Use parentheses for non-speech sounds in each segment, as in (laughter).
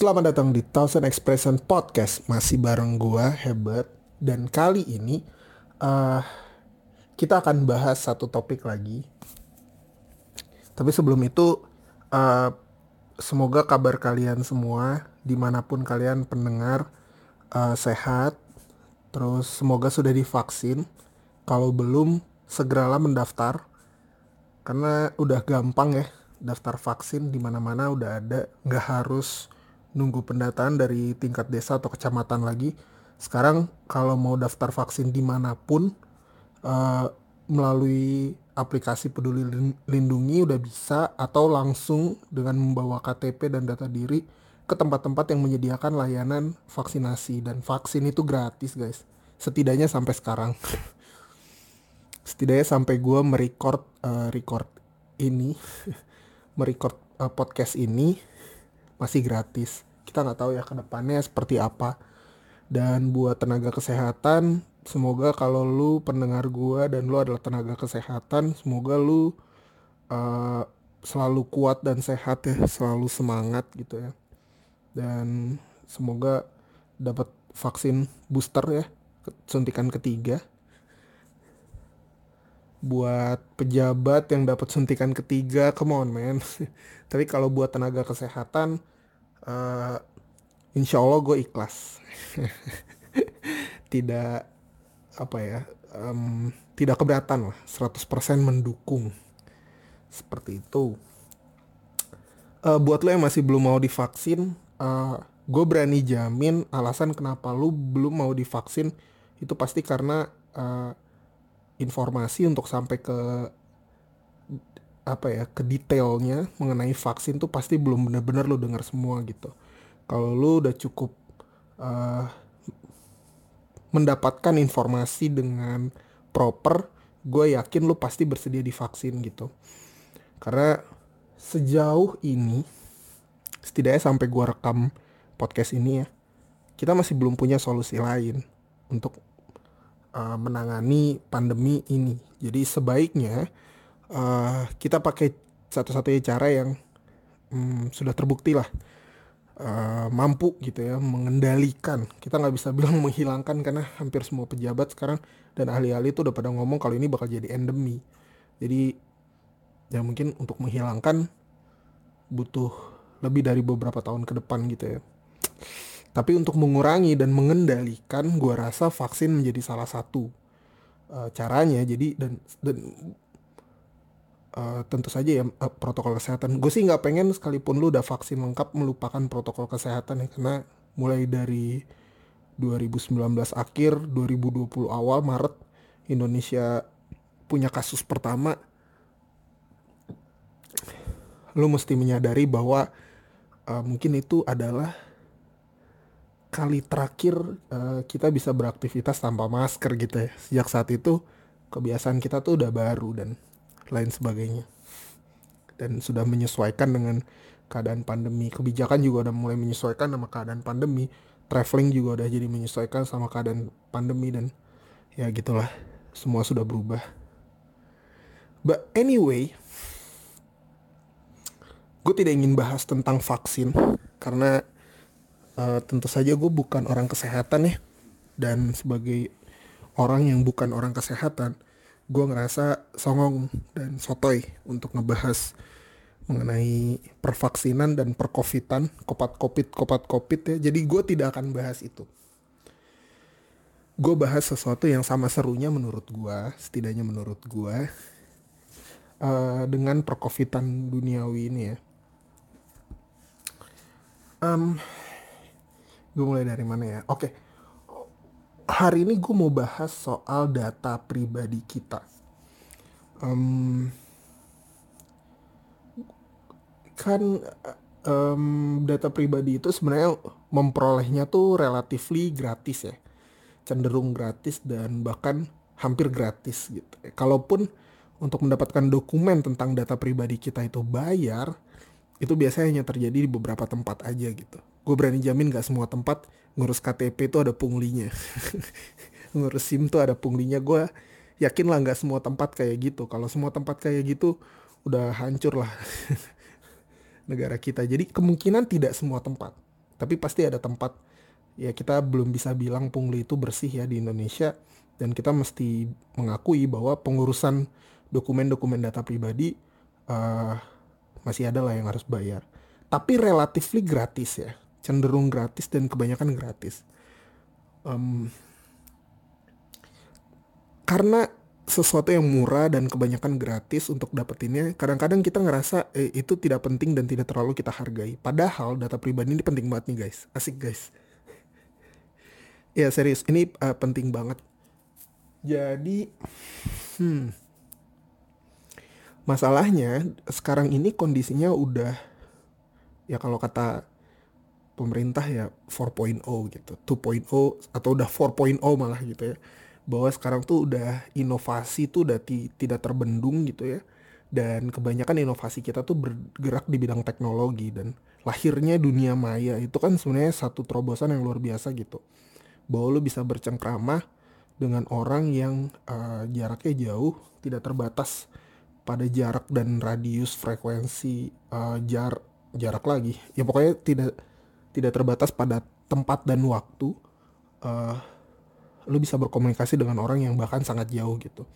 Selamat datang di Thousand Expression Podcast. Masih bareng gua Hebat. Dan kali ini uh, Kita akan bahas satu topik lagi. Tapi sebelum itu uh, Semoga kabar kalian semua Di mana pun kalian pendengar uh, Sehat. Terus semoga sudah divaksin. Kalau belum Segeralah mendaftar. Karena udah gampang ya Daftar vaksin di mana-mana udah ada. Nggak harus nunggu pendataan dari tingkat desa atau kecamatan lagi. Sekarang kalau mau daftar vaksin di mana pun uh, melalui aplikasi peduli lindungi udah bisa atau langsung dengan membawa KTP dan data diri ke tempat-tempat yang menyediakan layanan vaksinasi. Dan vaksin itu gratis guys. Setidaknya sampai sekarang. (laughs) Setidaknya sampai gue merecord uh, record ini (laughs) merecord uh, podcast ini masih gratis. Kita nggak tahu ya ke depannya seperti apa. Dan buat tenaga kesehatan, semoga kalau lu pendengar gua dan lu adalah tenaga kesehatan, semoga lu uh, selalu kuat dan sehat ya, selalu semangat gitu ya. Dan semoga dapat vaksin booster ya, suntikan ketiga buat pejabat yang dapat suntikan ketiga, come on man. (laughs) Tapi kalau buat tenaga kesehatan, uh, insya Allah gue ikhlas. (laughs) tidak apa ya, um, tidak keberatan lah, 100% mendukung. Seperti itu. Uh, buat lo yang masih belum mau divaksin, uh, gue berani jamin alasan kenapa lo belum mau divaksin itu pasti karena uh, informasi untuk sampai ke apa ya ke detailnya mengenai vaksin tuh pasti belum benar-benar lo dengar semua gitu. Kalau lo udah cukup uh, mendapatkan informasi dengan proper, gue yakin lo pasti bersedia divaksin gitu. Karena sejauh ini, setidaknya sampai gue rekam podcast ini ya, kita masih belum punya solusi lain untuk uh, menangani pandemi ini. Jadi sebaiknya uh, kita pakai satu-satunya cara yang um, sudah terbukti lah uh, mampu gitu ya mengendalikan. Kita nggak bisa (laughs) bilang menghilangkan karena hampir semua pejabat sekarang dan ahli-ahli itu udah pada ngomong kalau ini bakal jadi endemi. Jadi ya mungkin untuk menghilangkan butuh lebih dari beberapa tahun ke depan gitu ya. Tapi untuk mengurangi dan mengendalikan, gue rasa vaksin menjadi salah satu uh, caranya. Jadi dan dan uh, tentu saja ya uh, protokol kesehatan. Gue sih nggak pengen sekalipun lu udah vaksin lengkap melupakan protokol kesehatan ya karena mulai dari 2019 akhir, 2020 awal Maret Indonesia punya kasus pertama. Lu mesti menyadari bahwa uh, mungkin itu adalah kali terakhir uh, kita bisa beraktivitas tanpa masker gitu ya. Sejak saat itu kebiasaan kita tuh udah baru dan lain sebagainya. Dan sudah menyesuaikan dengan keadaan pandemi. Kebijakan juga udah mulai menyesuaikan sama keadaan pandemi. Traveling juga udah jadi menyesuaikan sama keadaan pandemi dan ya gitulah. Semua sudah berubah. But anyway, gue tidak ingin bahas tentang vaksin karena uh, tentu saja gue bukan orang kesehatan ya. Dan sebagai orang yang bukan orang kesehatan gue ngerasa songong dan sotoy untuk ngebahas mengenai pervaksinan dan perkovitan kopat kopit kopat kopit ya. Jadi gue tidak akan bahas itu. Gue bahas sesuatu yang sama serunya menurut gue setidaknya menurut gue uh, dengan perkovitan duniawi ini ya. Um, gue mulai dari mana ya? Oke. Hari ini gue mau bahas soal data pribadi kita. Um, kan um, data pribadi itu sebenarnya memperolehnya tuh relatifly gratis ya. Cenderung gratis dan bahkan hampir gratis gitu. Kalaupun untuk mendapatkan dokumen tentang data pribadi kita itu bayar itu biasanya hanya terjadi di beberapa tempat aja gitu. Gue berani jamin gak semua tempat ngurus KTP itu ada punglinya. (laughs) Ngurus SIM tuh ada punglinya. Gue yakin lah gak semua tempat kayak gitu. Kalau semua tempat kayak gitu udah hancur lah (laughs) negara kita. Jadi kemungkinan tidak semua tempat. Tapi pasti ada tempat. Ya kita belum bisa bilang pungli itu bersih ya di Indonesia. Dan kita mesti mengakui bahwa pengurusan dokumen-dokumen data pribadi uh, masih ada lah yang harus bayar tapi relatively gratis ya cenderung gratis dan kebanyakan gratis um, karena sesuatu yang murah dan kebanyakan gratis untuk dapetinnya, kadang-kadang kita ngerasa eh, itu tidak penting dan tidak terlalu kita hargai. Padahal data pribadi ini penting banget nih guys, asik guys. ya serius, ini uh, penting banget. Jadi, hmm, masalahnya sekarang ini kondisinya udah ya kalau kata pemerintah ya 4.0 gitu, 2.0 atau udah 4.0 malah gitu ya. Bahwa sekarang tuh udah inovasi tuh udah ti tidak terbendung gitu ya. Dan kebanyakan inovasi kita tuh bergerak di bidang teknologi dan lahirnya dunia maya itu kan sebenarnya satu terobosan yang luar biasa gitu. Bahwa lu bisa bercengkrama dengan orang yang uh, jaraknya jauh tidak terbatas pada jarak dan radius frekuensi uh, jar jarak lagi. Ya pokoknya tidak tidak terbatas pada tempat dan waktu uh, lu bisa berkomunikasi dengan orang yang bahkan sangat jauh gitu.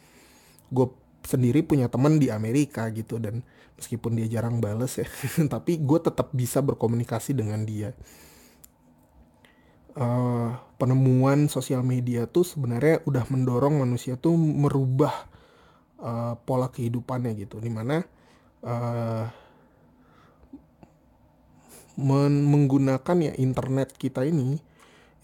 Gue sendiri punya teman di Amerika gitu dan meskipun dia jarang bales ya (laughs) tapi gue tetap bisa berkomunikasi dengan dia. Uh, penemuan sosial media tuh sebenarnya udah mendorong manusia tuh merubah uh, pola kehidupannya gitu di mana uh, men menggunakan ya internet kita ini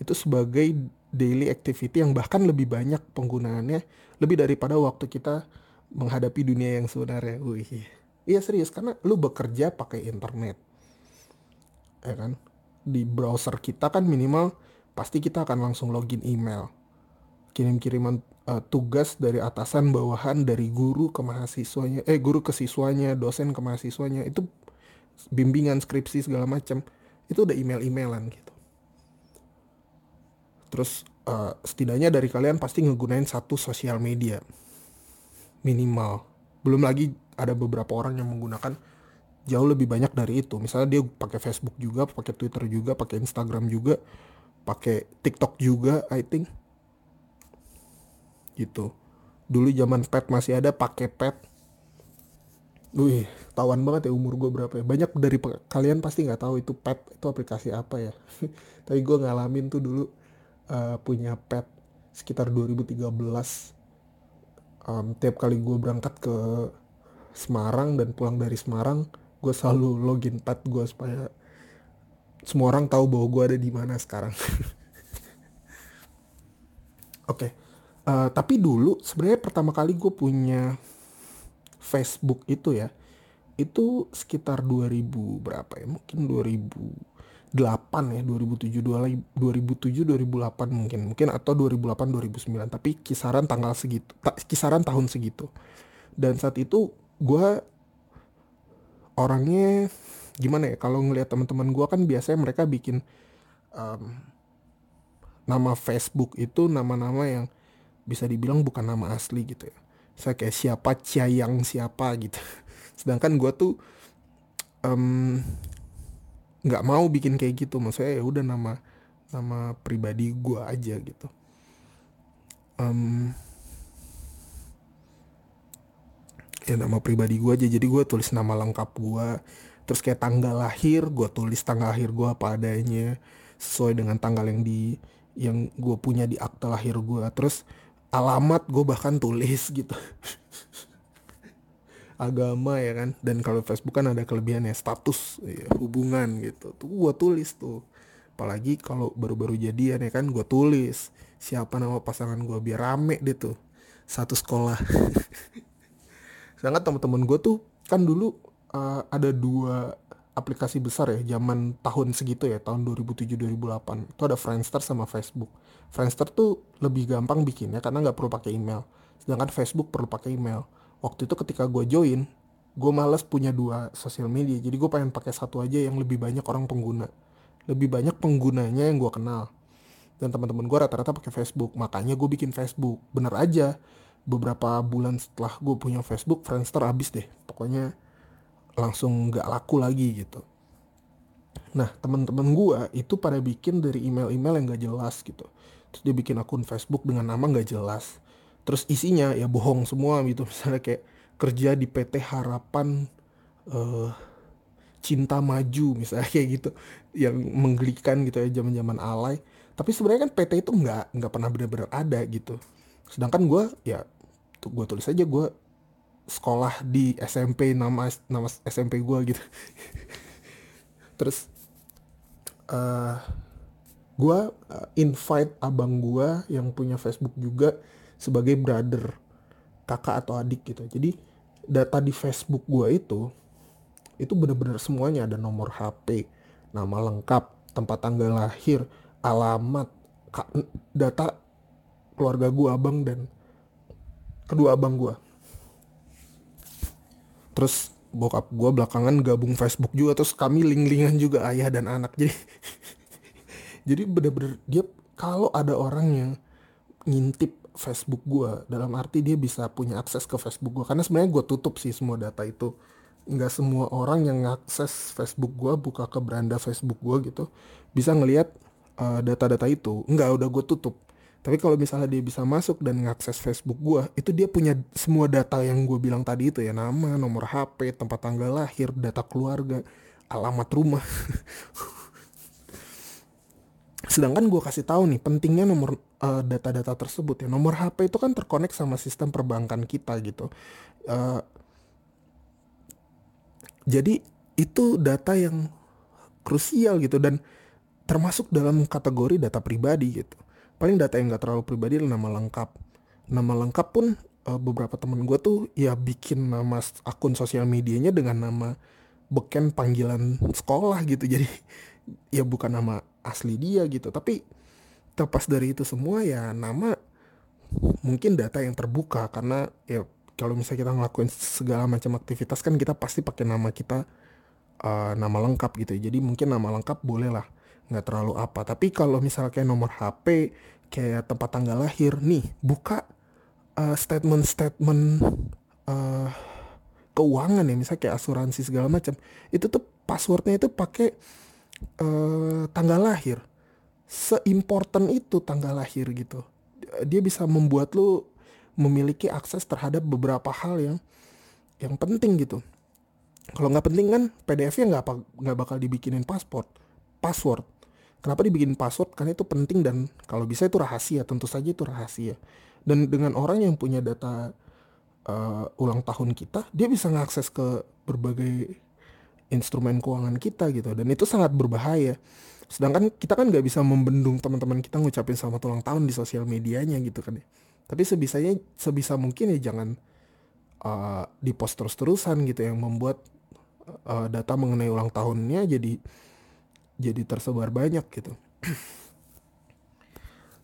itu sebagai daily activity yang bahkan lebih banyak penggunaannya lebih daripada waktu kita menghadapi dunia yang sebenarnya. Wih. Iya serius karena lu bekerja pakai internet. Ya kan? Di browser kita kan minimal pasti kita akan langsung login email. Kirim-kiriman uh, tugas dari atasan bawahan dari guru ke mahasiswanya, eh guru ke siswanya, dosen ke mahasiswanya itu bimbingan skripsi segala macam. Itu udah email-emailan gitu Terus uh, setidaknya dari kalian pasti ngegunain satu sosial media minimal. Belum lagi ada beberapa orang yang menggunakan jauh lebih banyak dari itu. Misalnya dia pakai Facebook juga, pakai Twitter juga, pakai Instagram juga, pakai TikTok juga, I think. Gitu. Dulu zaman pet masih ada pakai pet. Wih, tawan banget ya umur gue berapa ya. Banyak dari kalian pasti nggak tahu itu pet itu aplikasi apa ya. (laughs) Tapi gue ngalamin tuh dulu uh, punya pet sekitar 2013 um, tiap kali gue berangkat ke Semarang dan pulang dari Semarang gue selalu login pet gue supaya semua orang tahu bahwa gue ada di mana sekarang (laughs) oke. Eh, tapi dulu sebenarnya pertama kali gue punya Facebook itu ya itu sekitar 2000 berapa ya? Mungkin 2000 2008 ya 2007 2007 2008 mungkin mungkin atau 2008 2009 tapi kisaran tanggal segitu kisaran tahun segitu. Dan saat itu gue orangnya gimana ya kalau ngelihat teman-teman gue kan biasanya mereka bikin um, nama Facebook itu nama-nama yang bisa dibilang bukan nama asli gitu ya. Saya kayak siapa Ciayang siapa gitu. (laughs) Sedangkan gue tuh um, nggak mau bikin kayak gitu. Maksudnya ya udah nama nama pribadi gue aja gitu. Um, ya nama pribadi gue aja. Jadi gue tulis nama lengkap gue terus kayak tanggal lahir gue tulis tanggal lahir gue apa adanya. Sesuai dengan tanggal yang di yang gue punya di akta lahir gue terus alamat gue bahkan tulis gitu. (laughs) Agama ya kan? Dan kalau Facebook kan ada kelebihannya status ya, hubungan gitu. Tuh gue tulis tuh. Apalagi kalau baru-baru jadian ya kan? Gue tulis siapa nama pasangan gue biar rame deh tuh satu sekolah. (laughs) Sangat teman-teman gue tuh kan dulu uh, ada dua aplikasi besar ya zaman tahun segitu ya tahun 2007 2008 itu ada Friendster sama Facebook. Friendster tuh lebih gampang bikinnya karena nggak perlu pakai email. Sedangkan Facebook perlu pakai email. Waktu itu ketika gue join gue males punya dua sosial media. Jadi gue pengen pakai satu aja yang lebih banyak orang pengguna. Lebih banyak penggunanya yang gue kenal. Dan teman-teman gue rata-rata pakai Facebook. Makanya gue bikin Facebook. Bener aja beberapa bulan setelah gue punya Facebook Friendster habis deh. Pokoknya langsung nggak laku lagi gitu Nah teman-teman gue itu pada bikin dari email-email yang gak jelas gitu. Terus dia bikin akun Facebook dengan nama gak jelas. Terus isinya ya bohong semua gitu. (laughs) Misalnya kayak kerja di PT Harapan uh, Cinta Maju misalnya kayak gitu. Yang menggelikan gitu ya zaman-zaman alay. Tapi sebenarnya kan PT itu nggak nggak pernah benar-benar ada gitu. Sedangkan gue ya gue tulis aja gue sekolah di SMP nama nama SMP gue gitu. (laughs) Terus uh, eh, gue uh, invite abang gue yang punya Facebook juga sebagai brother kakak atau adik gitu. Jadi data di Facebook gue itu itu bener-bener semuanya ada nomor HP nama lengkap tempat tanggal lahir alamat data keluarga gue abang dan kedua abang gue terus bokap gue belakangan gabung Facebook juga terus kami link-linkan juga ayah dan anak. Jadi (laughs) jadi bener-bener dia kalau ada orang yang ngintip Facebook gue dalam arti dia bisa punya akses ke Facebook gue karena sebenarnya gue tutup sih semua data itu. Nggak semua orang yang ngakses Facebook gue buka ke beranda Facebook gue gitu bisa ngelihat uh, data-data itu. Nggak udah gue tutup tapi kalau misalnya dia bisa masuk dan ngakses Facebook gue, itu dia punya semua data yang gue bilang tadi itu ya nama, nomor HP, tempat tanggal lahir, data keluarga, alamat rumah. (laughs) Sedangkan gue kasih tahu nih pentingnya nomor uh, data-data tersebut ya. Nomor HP itu kan terkonek sama sistem perbankan kita gitu. Uh, jadi itu data yang krusial gitu dan termasuk dalam kategori data pribadi gitu paling data yang gak terlalu pribadi nama lengkap. Nama lengkap pun uh, beberapa temen gue tuh ya bikin nama akun sosial medianya dengan nama beken panggilan sekolah gitu. (laughs) Jadi ya bukan nama asli dia gitu. Tapi terpas dari itu semua ya nama mungkin data yang terbuka. Karena ya kalau misalnya kita ngelakuin segala macam aktivitas kan kita pasti pakai nama kita uh, nama lengkap gitu. Jadi mungkin nama lengkap boleh lah nggak terlalu apa. Tapi kalau misalnya kayak nomor HP kayak tempat tanggal lahir nih buka uh, statement-statement uh, keuangan ya misalnya kayak asuransi segala macam itu tuh passwordnya itu pakai uh, tanggal lahir. Seimportan itu tanggal lahir gitu. Dia bisa membuat lu memiliki akses terhadap beberapa hal yang yang penting gitu. Kalau nggak penting kan PDF-nya nggak nggak bakal dibikinin paspor password Kenapa dibikin password? Karena itu penting dan kalau bisa itu rahasia, tentu saja itu rahasia. Dan dengan orang yang punya data uh, ulang tahun kita, dia bisa mengakses ke berbagai instrumen keuangan kita gitu. Dan itu sangat berbahaya. Sedangkan kita kan nggak bisa membendung teman-teman kita ngucapin selamat ulang tahun di sosial medianya gitu kan ya. Tapi sebisanya sebisa mungkin ya jangan uh, di post terus-terusan gitu yang membuat uh, data mengenai ulang tahunnya jadi jadi tersebar banyak gitu.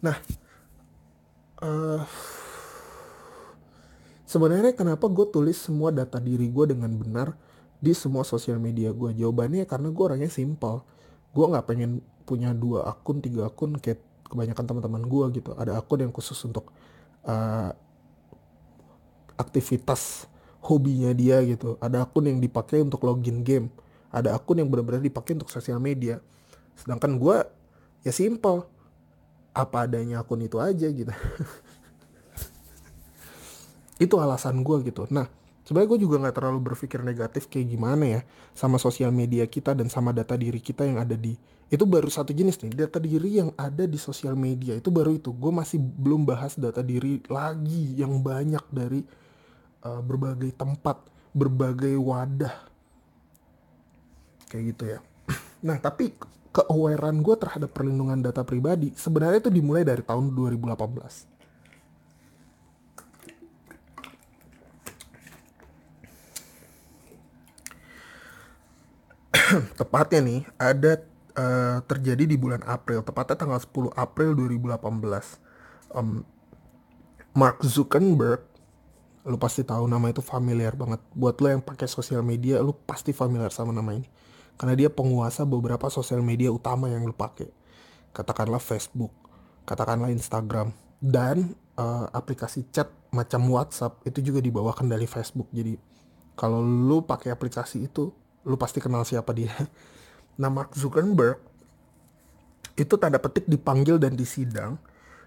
Nah uh, sebenarnya kenapa gue tulis semua data diri gue dengan benar di semua sosial media gue jawabannya karena gue orangnya simple. Gue nggak pengen punya dua akun tiga akun kayak kebanyakan teman-teman gue gitu. Ada akun yang khusus untuk uh, aktivitas hobinya dia gitu. Ada akun yang dipakai untuk login game ada akun yang benar-benar dipakai untuk sosial media. Sedangkan gue ya simple. Apa adanya akun itu aja gitu. (laughs) Itu alasan gue gitu. Nah sebenarnya gue juga nggak terlalu berpikir negatif kayak gimana ya sama sosial media kita dan sama data diri kita yang ada di itu baru satu jenis nih data diri yang ada di sosial media. Itu baru itu. Gue masih belum bahas data diri lagi yang banyak dari uh, berbagai tempat berbagai wadah kayak gitu ya. (clears throat) Nah tapi keawarean gue terhadap perlindungan data pribadi sebenarnya itu dimulai dari tahun 2018 (clears throat) tepatnya nih ada uh, terjadi di bulan April tepatnya tanggal 10 April 2018 um, Mark Zuckerberg lu pasti tahu nama itu familiar banget. Buat lo yang pakai sosial media lu pasti familiar sama nama ini karena dia penguasa beberapa sosial media utama yang lu pakai katakanlah Facebook katakanlah Instagram dan uh, aplikasi chat macam WhatsApp itu juga di bawah kendali Facebook jadi kalau lu pakai aplikasi itu lu pasti kenal siapa dia (laughs) Nah Mark Zuckerberg itu tanda petik dipanggil dan disidang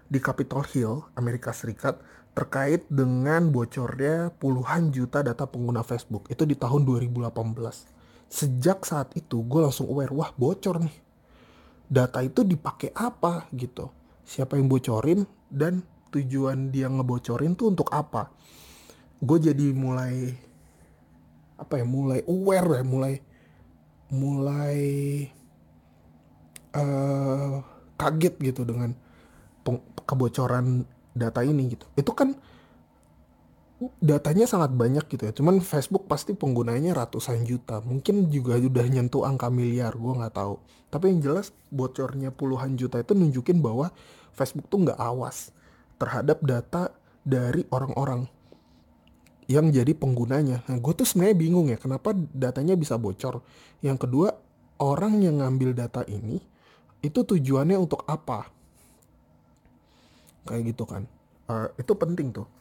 di Capitol Hill, Amerika Serikat terkait dengan bocornya puluhan juta data pengguna Facebook. Itu di tahun 2018. Sejak saat itu gue langsung aware, wah bocor nih. Data itu dipakai apa gitu. Siapa yang bocorin dan tujuan dia ngebocorin tuh untuk apa. Gue jadi mulai apa ya mulai aware ya mulai mulai uh, kaget gitu dengan kebocoran data ini gitu. Itu kan datanya sangat banyak gitu ya. Cuman Facebook pasti penggunanya ratusan juta. Mungkin juga udah nyentuh angka miliar, gue nggak tahu. Tapi yang jelas bocornya puluhan juta itu nunjukin bahwa Facebook tuh nggak awas terhadap data dari orang-orang yang jadi penggunanya. Nah, gue tuh sebenarnya bingung ya, kenapa datanya bisa bocor. Yang kedua, orang yang ngambil data ini itu tujuannya untuk apa? Kayak gitu kan. Uh, itu penting tuh.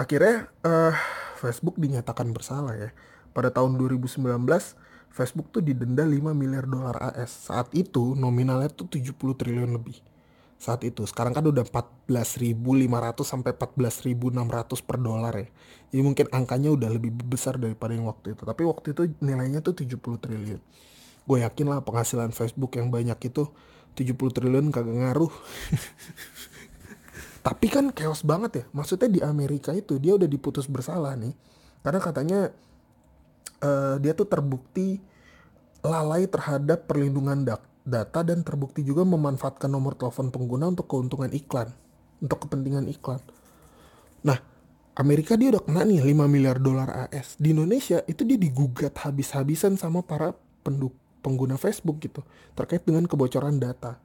Akhirnya uh, Facebook dinyatakan bersalah ya. Pada tahun 2019, Facebook tuh didenda 5 miliar dolar AS. Saat itu nominalnya tuh 70 triliun lebih saat itu. Sekarang kan udah 14.500 sampai 14.600 per dolar ya. Jadi mungkin angkanya udah lebih besar daripada yang waktu itu. Tapi waktu itu nilainya tuh 70 triliun. Gue yakin lah penghasilan Facebook yang banyak itu 70 triliun kagak ngaruh. (laughs) Tapi kan chaos banget ya. Maksudnya di Amerika itu dia udah diputus bersalah nih. Karena katanya uh, dia tuh terbukti lalai terhadap perlindungan data dan terbukti juga memanfaatkan nomor telepon pengguna untuk keuntungan iklan, untuk kepentingan iklan. Nah, Amerika dia udah kena nih 5 miliar dolar AS. Di Indonesia itu dia digugat habis-habisan sama para penduk pengguna Facebook gitu terkait dengan kebocoran data.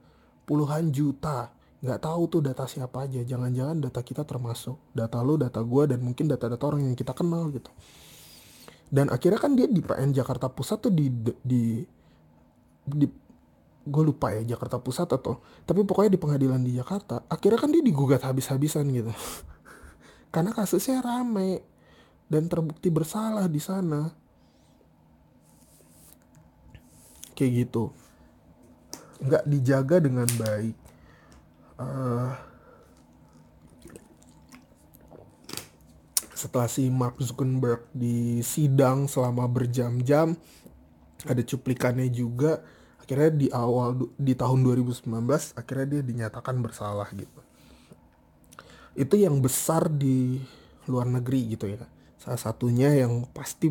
Puluhan juta. Nggak tahu tuh data siapa aja. Jangan-jangan data kita termasuk. Data lo, data gue, dan mungkin data-data orang yang kita kenal gitu. Dan akhirnya kan dia di PN Jakarta Pusat tuh di, di, di gue lupa ya Jakarta Pusat atau tapi pokoknya di pengadilan di Jakarta akhirnya kan dia digugat habis-habisan gitu (laughs) karena kasusnya rame dan terbukti bersalah di sana kayak gitu nggak dijaga dengan baik uh, setelah si Mark Zuckerberg di sidang selama berjam-jam ada cuplikannya juga. Akhirnya di awal di tahun 2019 akhirnya dia dinyatakan bersalah gitu. Itu yang besar di luar negeri gitu ya. Salah satunya yang pasti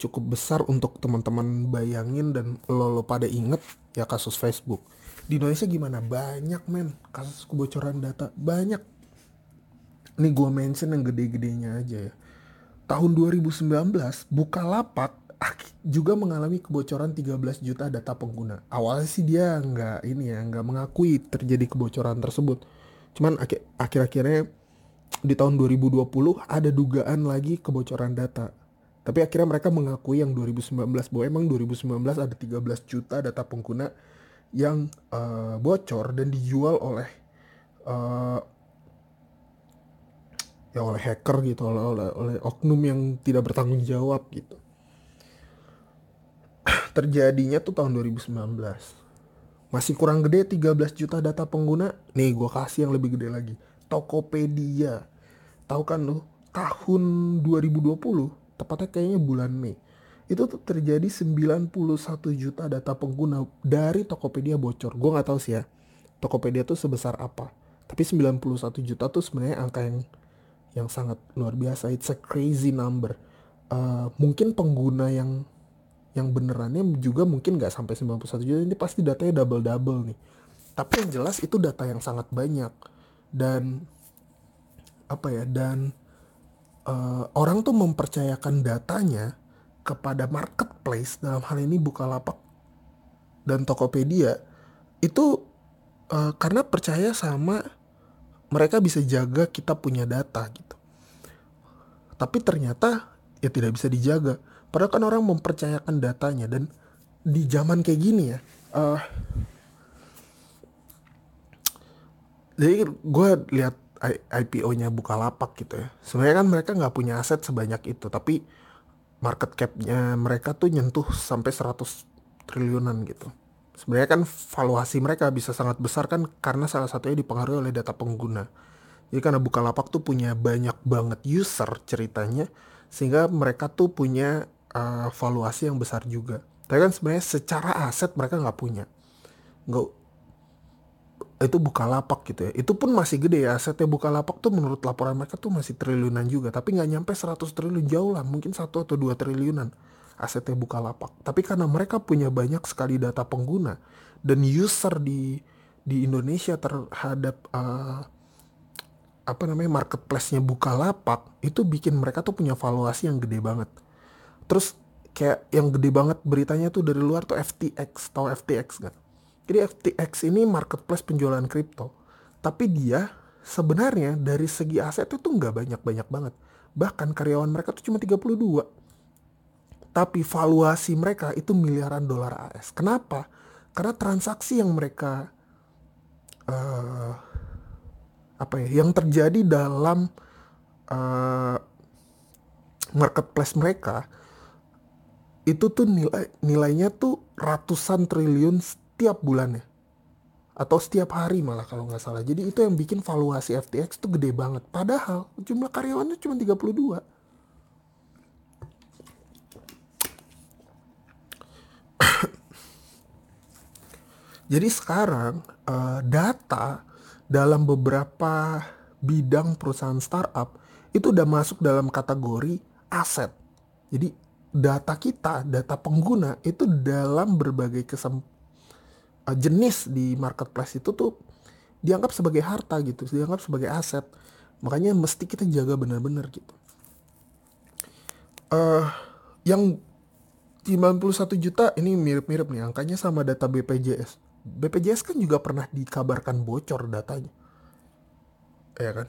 cukup besar untuk teman-teman bayangin dan lo, lo pada inget ya kasus Facebook di Indonesia gimana banyak men kasus kebocoran data banyak ini gue mention yang gede-gedenya aja ya tahun 2019 lapak juga mengalami kebocoran 13 juta data pengguna. Awalnya sih dia nggak ini ya, nggak mengakui terjadi kebocoran tersebut. Cuman akhir-akhirnya di tahun 2020 ada dugaan lagi kebocoran data. Tapi akhirnya mereka mengakui yang 2019 bahwa emang 2019 ada 13 juta data pengguna yang uh, bocor dan dijual oleh uh, ya oleh hacker gitu oleh, oleh oleh oknum yang tidak bertanggung jawab gitu. (clears throat) Terjadinya tuh tahun 2019 masih kurang gede 13 juta data pengguna. Nih gue kasih yang lebih gede lagi. Tokopedia. Tahu kan lu tahun 2020 tepatnya kayaknya bulan Mei itu tuh terjadi 91 juta data pengguna dari Tokopedia bocor. Gue nggak tahu sih ya Tokopedia tuh sebesar apa. Tapi 91 juta tuh sebenarnya angka yang yang sangat luar biasa. It's a crazy number. Uh, mungkin pengguna yang yang benerannya juga mungkin nggak sampai 91 juta. Ini pasti datanya double double nih. Tapi yang jelas itu data yang sangat banyak. Dan apa ya dan uh, orang tuh mempercayakan datanya kepada marketplace dalam hal ini Bukalapak dan Tokopedia itu uh, karena percaya sama mereka bisa jaga kita punya data gitu tapi ternyata ya tidak bisa dijaga Padahal kan orang mempercayakan datanya dan di zaman kayak gini ya. Uh, jadi gue lihat IPO-nya Bukalapak gitu ya. Sebenarnya kan mereka nggak punya aset sebanyak itu, tapi market cap-nya mereka tuh nyentuh sampai 100 triliunan gitu. Sebenarnya kan valuasi mereka bisa sangat besar kan karena salah satunya dipengaruhi oleh data pengguna. Jadi karena Bukalapak tuh punya banyak banget user ceritanya sehingga mereka tuh punya uh, valuasi yang besar juga. Tapi kan sebenarnya secara aset mereka nggak punya. Nggak itu buka lapak gitu ya. Itu pun masih gede ya. Asetnya buka lapak tuh menurut laporan mereka tuh masih triliunan juga. Tapi nggak nyampe 100 triliun. Jauh lah. Mungkin satu atau dua triliunan asetnya buka lapak tapi karena mereka punya banyak sekali data pengguna dan user di di Indonesia terhadap uh, apa namanya marketplace-nya buka lapak itu bikin mereka tuh punya valuasi yang gede banget. Terus kayak yang gede banget beritanya tuh dari luar tuh FTX tahu FTX gak jadi FTX ini marketplace penjualan kripto. Tapi dia sebenarnya dari segi aset itu nggak banyak-banyak banget. Bahkan karyawan mereka tuh cuma 32. Tapi valuasi mereka itu miliaran dolar AS. Kenapa? Karena transaksi yang mereka uh, apa ya, yang terjadi dalam uh, marketplace mereka itu tuh nilai nilainya tuh ratusan triliun setiap bulannya atau setiap hari malah kalau nggak salah. Jadi itu yang bikin valuasi FTX tuh gede banget. Padahal jumlah karyawannya cuma 32. (coughs) Jadi sekarang uh, data dalam beberapa bidang perusahaan startup itu udah masuk dalam kategori aset. Jadi data kita, data pengguna itu dalam berbagai kesem uh, jenis di marketplace itu tuh dianggap sebagai harta gitu, dianggap sebagai aset. Makanya mesti kita jaga benar-benar gitu. Uh, yang 91 juta ini mirip-mirip nih angkanya sama data BPJS. BPJS kan juga pernah dikabarkan bocor datanya. Ya kan?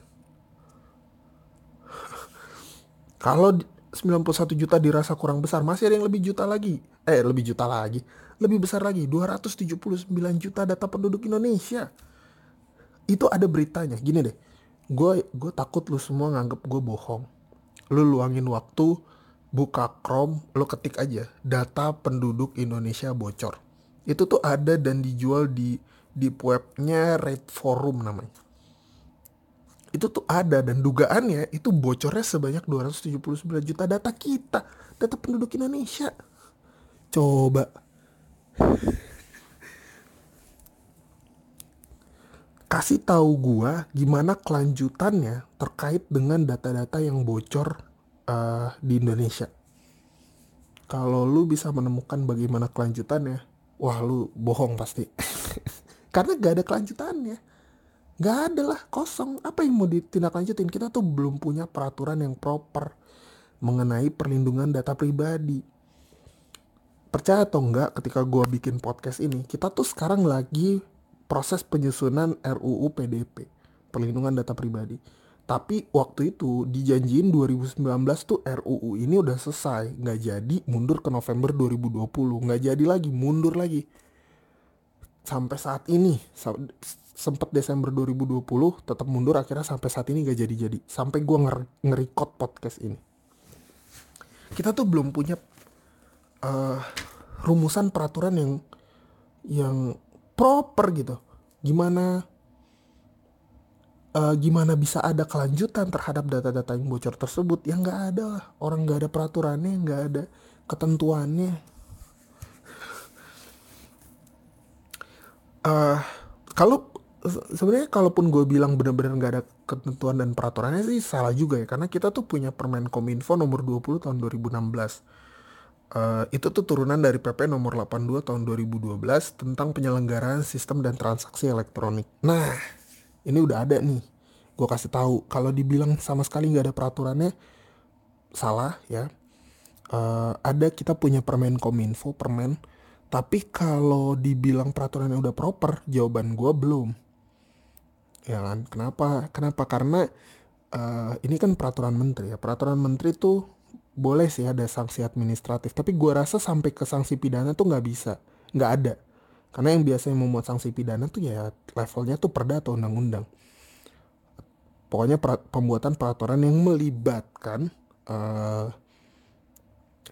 (laughs) Kalau 91 juta dirasa kurang besar, masih ada yang lebih juta lagi. Eh, lebih juta lagi lebih besar lagi 279 juta data penduduk Indonesia. Itu ada beritanya. Gini deh gue gue takut lu semua nganggep gue bohong. Lu luangin waktu buka Chrome lu ketik aja data penduduk Indonesia bocor. Itu tuh ada dan dijual di di webnya Red Forum namanya. Itu tuh ada dan dugaannya itu bocornya sebanyak 279 juta data kita data penduduk Indonesia. Coba kasih tahu gua gimana kelanjutannya terkait dengan data-data yang bocor uh, di Indonesia. Kalau lu bisa menemukan bagaimana kelanjutannya, wah lu bohong pasti. (laughs) Karena gak ada kelanjutannya. Gak ada lah, kosong. Apa yang mau ditindaklanjutin? Kita tuh belum punya peraturan yang proper mengenai perlindungan data pribadi percaya atau enggak ketika gue bikin podcast ini kita tuh sekarang lagi proses penyusunan RUU PDP perlindungan data pribadi. Tapi waktu itu dijanjiin 2019 tuh RUU ini udah selesai. Nggak jadi mundur ke November 2020 nggak jadi lagi mundur lagi. Sampai saat ini sempat Desember 2020 tetap mundur akhirnya sampai saat ini nggak jadi-jadi. Sampai gue nger ngerikot podcast ini. Kita tuh belum punya uh, rumusan peraturan yang yang proper gitu. Gimana uh, gimana bisa ada kelanjutan terhadap data-data yang bocor tersebut? yang nggak ada lah. Orang nggak ada peraturannya, nggak ada ketentuannya. Uh, kalau sebenarnya kalaupun gue bilang benar-benar nggak ada ketentuan dan peraturannya sih salah juga ya karena kita tuh punya Permen Kominfo nomor 20 tahun 2016 Uh, itu tuh turunan dari PP nomor 82 tahun 2012 tentang penyelenggaraan sistem dan transaksi elektronik. Nah, ini udah ada nih. Gue kasih tahu kalau dibilang sama sekali nggak ada peraturannya salah ya. Uh, ada kita punya permen kominfo permen, tapi kalau dibilang peraturannya udah proper, jawaban gue belum. Ya kan? Kenapa? Kenapa? Karena uh, ini kan peraturan menteri ya. Peraturan menteri tuh boleh sih ada sanksi administratif tapi gue rasa sampai ke sanksi pidana tuh nggak bisa nggak ada karena yang biasanya membuat sanksi pidana tuh ya levelnya tuh perda atau undang-undang pokoknya per pembuatan peraturan yang melibatkan uh,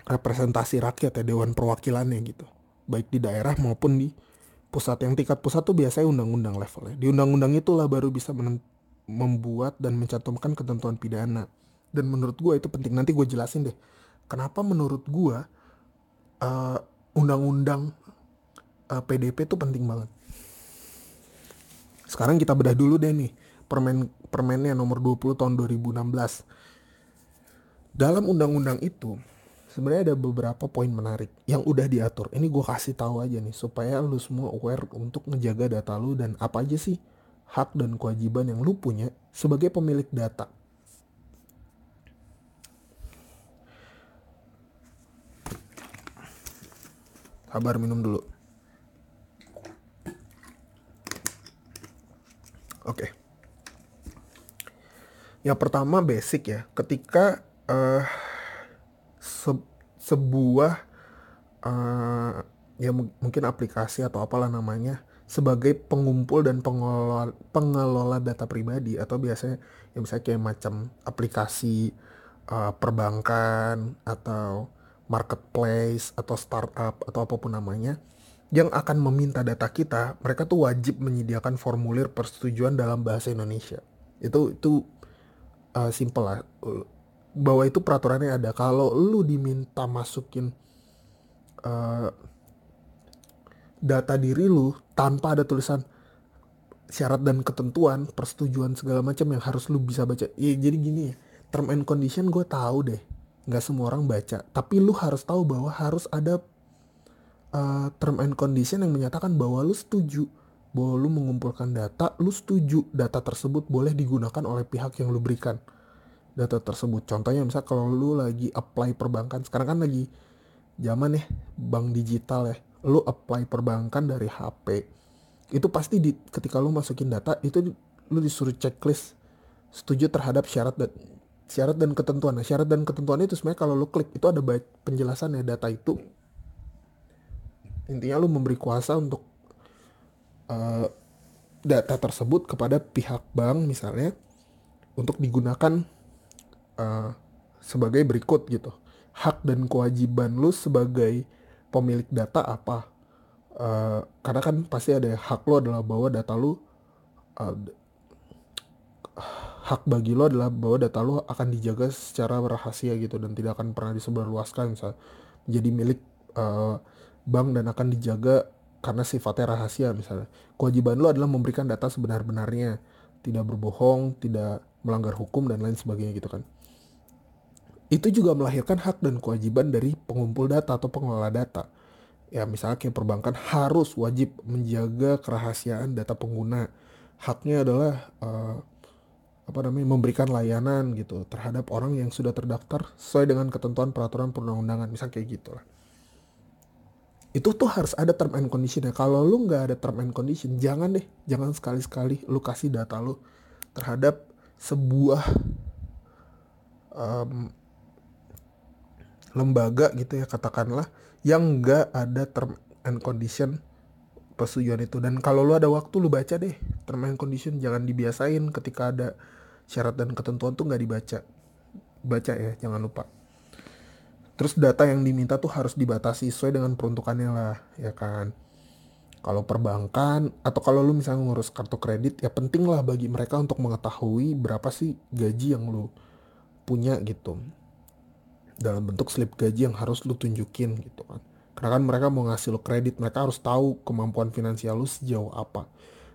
representasi rakyat ya dewan perwakilannya gitu baik di daerah maupun di pusat. Yang tingkat pusat tuh biasanya undang-undang levelnya. Di undang-undang itulah baru bisa membuat dan mencantumkan ketentuan pidana. Dan menurut gue itu penting. Nanti gue jelasin deh. Kenapa menurut gue uh, undang-undang uh, PDP itu penting banget. Sekarang kita bedah dulu deh nih permen permennya nomor 20 tahun 2016. Dalam undang-undang itu sebenarnya ada beberapa poin menarik yang udah diatur. Ini gue kasih tahu aja nih supaya lu semua aware untuk ngejaga data lu dan apa aja sih hak dan kewajiban yang lu punya sebagai pemilik data. Sabar minum dulu. Oke. Okay. Yang pertama basic ya. Ketika uh, se sebuah uh, ya mungkin aplikasi atau apalah namanya sebagai pengumpul dan pengelola pengelola data pribadi atau biasanya yang misalnya kayak macam aplikasi uh, perbankan atau marketplace atau startup atau apa pun namanya yang akan meminta data kita, mereka tuh wajib menyediakan formulir persetujuan dalam bahasa Indonesia. Itu itu uh, simple lah. Bahwa itu peraturannya ada. Kalau lu diminta masukin uh, data diri lu tanpa ada tulisan syarat dan ketentuan persetujuan segala macam yang harus lu bisa baca. Ya jadi gini ya term and condition gue tahu deh nggak semua orang baca tapi lu harus tahu bahwa harus ada uh, term and condition yang menyatakan bahwa lu setuju bahwa lu mengumpulkan data lu setuju data tersebut boleh digunakan oleh pihak yang lu berikan data tersebut. Contohnya misal kalau lu lagi apply perbankan, sekarang kan lagi zaman ya bank digital ya. Lu apply perbankan dari HP. Itu pasti di, ketika lu masukin data itu lu disuruh checklist setuju terhadap syarat syarat dan ketentuan. Nah, syarat dan ketentuan itu sebenarnya kalau lu klik itu ada penjelasan ya data itu. Intinya lu memberi kuasa untuk uh, data tersebut kepada pihak bank misalnya untuk digunakan uh, sebagai berikut gitu. Hak dan kewajiban lu sebagai pemilik data apa? Uh, karena kan pasti ada hak lo adalah bahwa data lu uh, hak bagi lo adalah bahwa data lo akan dijaga secara rahasia gitu dan tidak akan pernah disebarluaskan misal menjadi milik uh, bank dan akan dijaga karena sifatnya rahasia misalnya kewajiban lo adalah memberikan data sebenar-benarnya tidak berbohong tidak melanggar hukum dan lain sebagainya gitu kan itu juga melahirkan hak dan kewajiban dari pengumpul data atau pengelola data. Ya misalnya kayak perbankan harus wajib menjaga kerahasiaan data pengguna. Haknya adalah uh, apa namanya memberikan layanan gitu terhadap orang yang sudah terdaftar sesuai dengan ketentuan peraturan perundang-undangan misal kayak gitu lah. Itu tuh harus ada term and condition ya. Kalau lu nggak ada term and condition, jangan deh, jangan sekali-sekali lu kasih data lu terhadap sebuah um, lembaga gitu ya katakanlah yang nggak ada term and condition persetujuan itu dan kalau lu ada waktu lu baca deh term and condition jangan dibiasain ketika ada syarat dan ketentuan tuh nggak dibaca. Baca ya jangan lupa. Terus data yang diminta tuh harus dibatasi sesuai dengan peruntukannya lah ya kan? Kalau perbankan atau kalau lu misalnya ngurus kartu kredit ya penting lah bagi mereka untuk mengetahui berapa sih gaji yang lu punya gitu. Dalam bentuk slip gaji yang harus lu tunjukin gitu kan. Karena kan mereka mau ngasih lo kredit mereka harus tahu kemampuan finansial lu sejauh apa.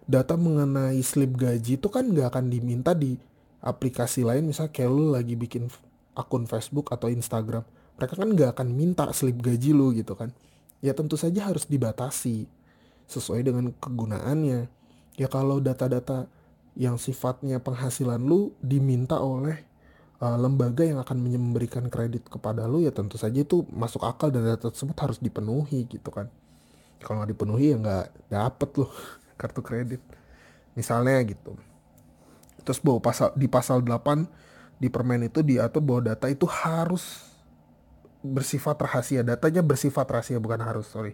Data mengenai slip gaji itu kan nggak akan diminta di aplikasi lain misalnya kayak lu lagi bikin akun Facebook atau Instagram mereka kan nggak akan minta slip gaji lu gitu kan. Ya tentu saja harus dibatasi sesuai dengan kegunaannya. Ya kalau data-data yang sifatnya penghasilan lu diminta oleh uh, lembaga yang akan memberikan kredit kepada lu ya tentu saja itu masuk akal dan data tersebut harus dipenuhi gitu kan. Kalau nggak dipenuhi ya nggak dapet loh (laughs) kartu kredit. Misalnya gitu terus bahwa pasal di pasal 8 di permen itu diatur bahwa data itu harus bersifat rahasia datanya bersifat rahasia bukan harus sorry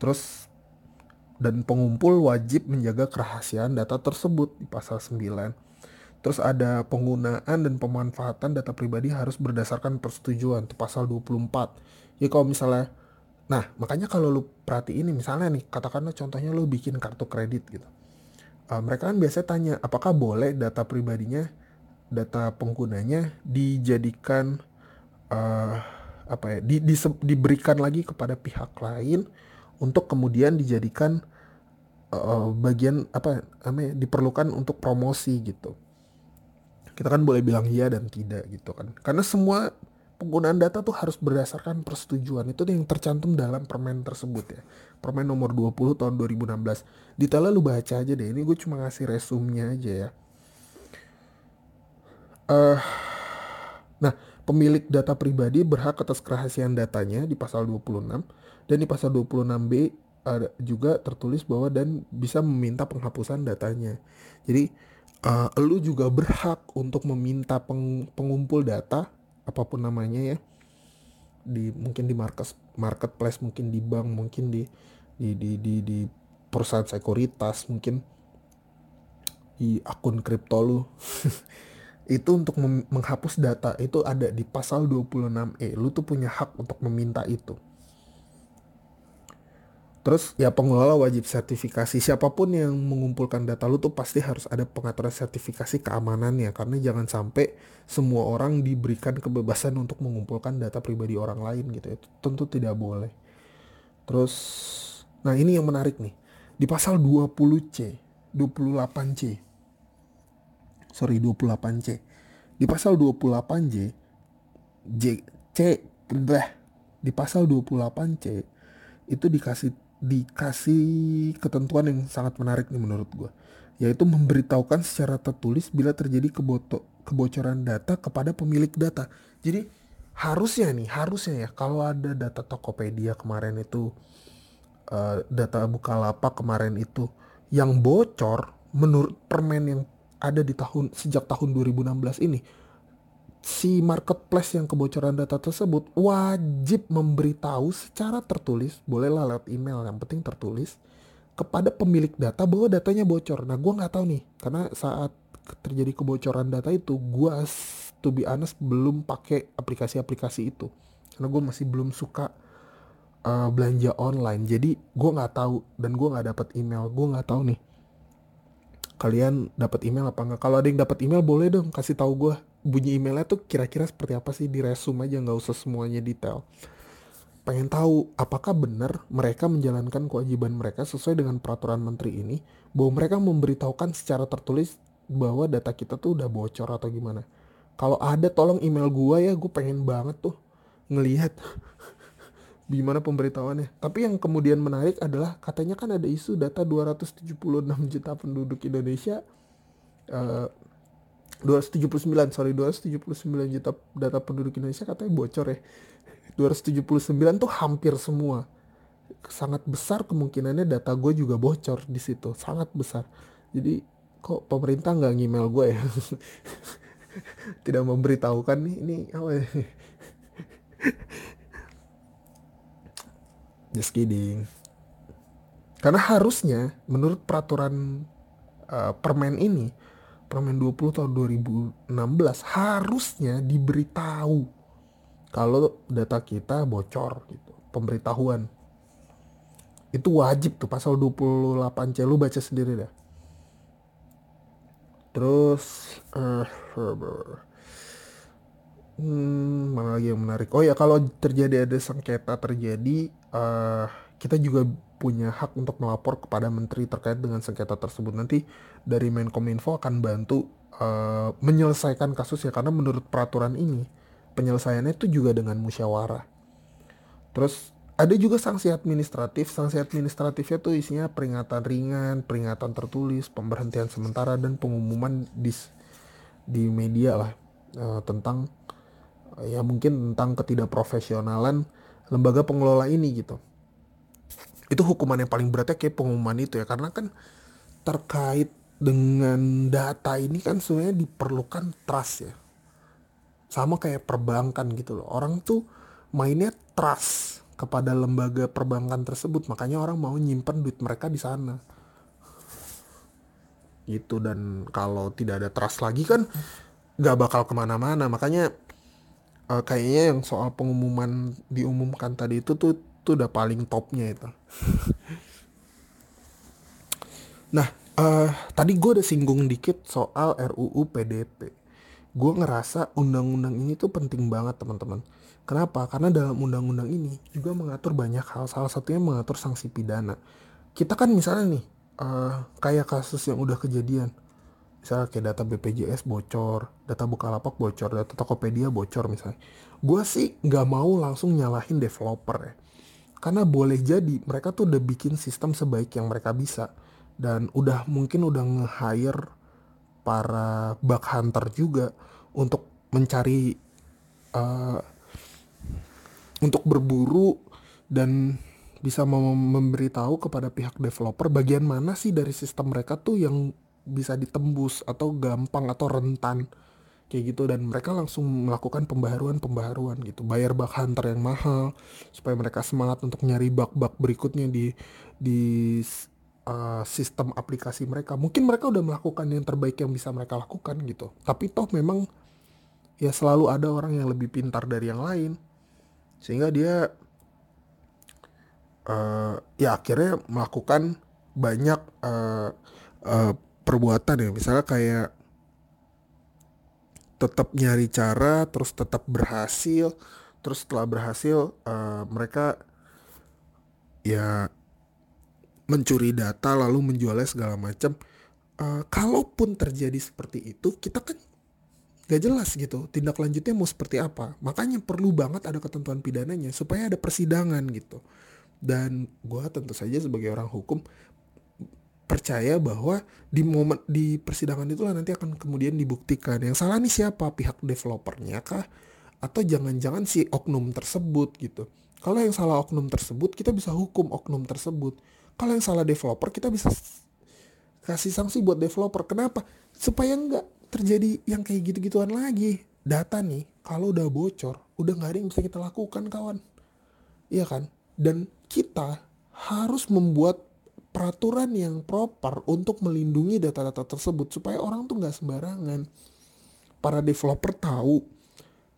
terus dan pengumpul wajib menjaga kerahasiaan data tersebut di pasal 9 Terus ada penggunaan dan pemanfaatan data pribadi harus berdasarkan persetujuan, itu pasal 24. Ya kalau misalnya Nah, makanya kalau lu perhatiin nih, misalnya nih, katakanlah contohnya lu bikin kartu kredit gitu. Uh, mereka kan biasanya tanya, apakah boleh data pribadinya, data penggunanya dijadikan uh, apa ya, di, di, diberikan lagi kepada pihak lain untuk kemudian dijadikan uh, bagian apa namanya diperlukan untuk promosi gitu. Kita kan boleh bilang iya dan tidak gitu kan. Karena semua penggunaan data tuh harus berdasarkan persetujuan itu yang tercantum dalam permen tersebut ya permen nomor 20 tahun 2016 detailnya lu baca aja deh ini gue cuma ngasih resumnya aja ya. Uh, nah pemilik data pribadi berhak atas kerahasiaan datanya di pasal 26 dan di pasal 26B ada juga tertulis bahwa dan bisa meminta penghapusan datanya. Jadi uh, lu juga berhak untuk meminta peng, pengumpul data apa pun namanya ya. Di mungkin di market marketplace mungkin di bank mungkin di di di di, di perusahaan sekuritas mungkin. Di akun kripto lu. (laughs) Itu untuk menghapus data itu ada di pasal 26E lu tuh punya hak untuk meminta itu. Terus ya pengelola wajib sertifikasi. Siapa pun yang mengumpulkan data lu tuh pasti harus ada pengaturan sertifikasi keamanannya. Karena jangan sampai semua orang diberikan kebebasan untuk mengumpulkan data pribadi orang lain gitu itu tentu tidak boleh. Terus nah ini yang menarik nih. Di pasal 20C, 28C. Sorry 28C. Di pasal 28J J C di pasal 28C itu dikasih dikasih ketentuan yang sangat menarik nih menurut gue yaitu memberitahukan secara tertulis bila terjadi keboto, kebocoran data kepada pemilik data jadi harusnya nih harusnya ya kalau ada data Tokopedia kemarin itu uh, data Bukalapak kemarin itu yang bocor menurut permen yang ada di tahun sejak tahun 2016 ini si marketplace yang kebocoran data tersebut wajib memberitahu secara tertulis, bolehlah lewat email, yang penting tertulis kepada pemilik data bahwa datanya bocor. Nah, gue nggak tahu nih, karena saat terjadi kebocoran data itu, gue to be honest belum pakai aplikasi-aplikasi itu, karena gue masih belum suka uh, belanja online. Jadi gue nggak tahu dan gue nggak dapat email, gue nggak tahu nih kalian dapat email apa enggak kalau ada yang dapat email boleh dong kasih tahu gue bunyi emailnya tuh kira-kira seperti apa sih? Di resume aja nggak usah semuanya detail. Pengen tahu apakah benar mereka menjalankan kewajiban mereka sesuai dengan peraturan menteri ini bahwa mereka memberitahukan secara tertulis bahwa data kita tuh udah bocor atau gimana. Kalau ada tolong email gua ya. Gue pengen banget tuh ngelihat (laughs) gimana pemberitahuannya. Tapi yang kemudian menarik adalah katanya kan ada isu data 276 juta penduduk Indonesia uh, eh, 279 sorry 279 juta data penduduk Indonesia katanya bocor ya. 279 tuh hampir semua. Sangat besar kemungkinannya data gue juga bocor di situ. Sangat besar. Jadi kok pemerintah nggak ngemail gue ya? (laughs) Tidak memberitahukan nih ini apa ya Just kidding. Karena harusnya menurut peraturan uh, permen ini, permen 20 tahun 2016 harusnya diberitahu kalau data kita bocor gitu. Pemberitahuan. Itu wajib tuh pasal 28 C lu baca sendiri dah. Terus uh, Hmm, mana lagi yang menarik? Oh ya, kalau terjadi ada sengketa terjadi, uh, kita juga punya hak untuk melapor kepada menteri terkait dengan sengketa tersebut. Nanti dari Menkominfo akan bantu uh, menyelesaikan kasus ya, karena menurut peraturan ini penyelesaiannya itu juga dengan musyawarah. Terus ada juga sanksi administratif. Sanksi administratifnya tuh isinya peringatan ringan, peringatan tertulis, pemberhentian sementara dan pengumuman di di media lah uh, tentang ya mungkin tentang ketidakprofesionalan lembaga pengelola ini gitu. Itu hukuman yang paling beratnya kayak pengumuman itu ya. Karena kan terkait dengan data ini kan sebenarnya diperlukan trust ya. Sama kayak perbankan gitu loh. Orang tuh mainnya trust kepada lembaga perbankan tersebut. Makanya orang mau nyimpen duit mereka di sana. Gitu. Dan kalau tidak ada trust lagi kan nggak bakal ke mana-mana. Makanya uh, kayaknya yang soal pengumuman diumumkan tadi itu tuh itu udah paling topnya itu. (laughs) Nah uh, tadi gue udah singgung dikit soal RUU PDP gue ngerasa undang-undang ini tuh penting banget teman-teman. Kenapa? Karena dalam undang-undang ini juga mengatur banyak hal. Salah satunya mengatur sanksi pidana. Kita kan misalnya nih uh, kayak kasus yang udah kejadian misalnya kayak data BPJS bocor, data Bukalapak bocor, data Tokopedia bocor misalnya. Gue sih nggak mau langsung nyalahin developer ya. Karena boleh jadi mereka tuh udah bikin sistem sebaik yang mereka bisa. Dan udah mungkin udah nge-hire para bug hunter juga untuk mencari uh, untuk berburu dan bisa mem memberitahu kepada pihak developer bagian mana sih dari sistem mereka tuh yang bisa ditembus atau gampang atau rentan kayak gitu. Dan mereka langsung melakukan pembaharuan-pembaharuan gitu. Bayar bug hunter yang mahal supaya mereka semangat untuk nyari bug-bug berikutnya di di uh, sistem aplikasi mereka. Mungkin mereka udah melakukan yang terbaik yang bisa mereka lakukan gitu. Tapi toh memang ya selalu ada orang yang lebih pintar dari yang lain. Sehingga dia uh, ya akhirnya melakukan banyak uh, uh, perbuatan ya. Misalnya kayak tetap nyari cara terus tetap berhasil terus setelah berhasil uh, mereka ya mencuri data lalu menjualnya segala macam. Uh, kalaupun terjadi seperti itu kita kan gak jelas gitu tindak lanjutnya mau seperti apa. Makanya perlu banget ada ketentuan pidananya supaya ada persidangan gitu. Dan gue tentu saja sebagai orang hukum percaya bahwa di momen di persidangan itulah nanti akan kemudian dibuktikan. Yang salah nih siapa? Pihak developernya kah? Atau jangan-jangan si oknum tersebut gitu? Kalau yang salah oknum tersebut kita bisa hukum oknum tersebut. Kalau yang salah developer kita bisa kasih sanksi buat developer. Kenapa? Supaya nggak terjadi yang kayak gitu-gituan lagi. Data nih kalau udah bocor udah nggak ada yang bisa kita lakukan kawan. Iya kan? Dan kita harus membuat peraturan yang proper untuk melindungi data-data tersebut supaya orang tuh nggak sembarangan. Para developer tahu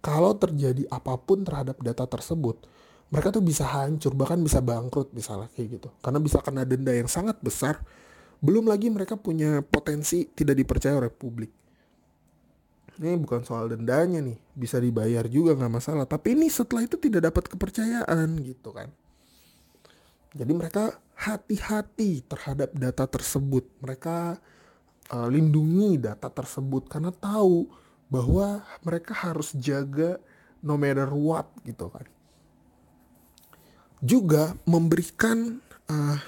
kalau terjadi apa pun terhadap data tersebut, mereka tuh bisa hancur bahkan bisa bangkrut misalnya kayak gitu. Karena bisa kena denda yang sangat besar. Belum lagi mereka punya potensi tidak dipercaya oleh publik. Ini bukan soal dendanya nih, bisa dibayar juga nggak masalah. Tapi ini setelah itu tidak dapat kepercayaan gitu kan. Jadi mereka hati-hati terhadap data tersebut. Mereka uh, lindungi data tersebut karena tahu bahwa mereka harus jaga no matter what gitu kan. Juga memberikan uh,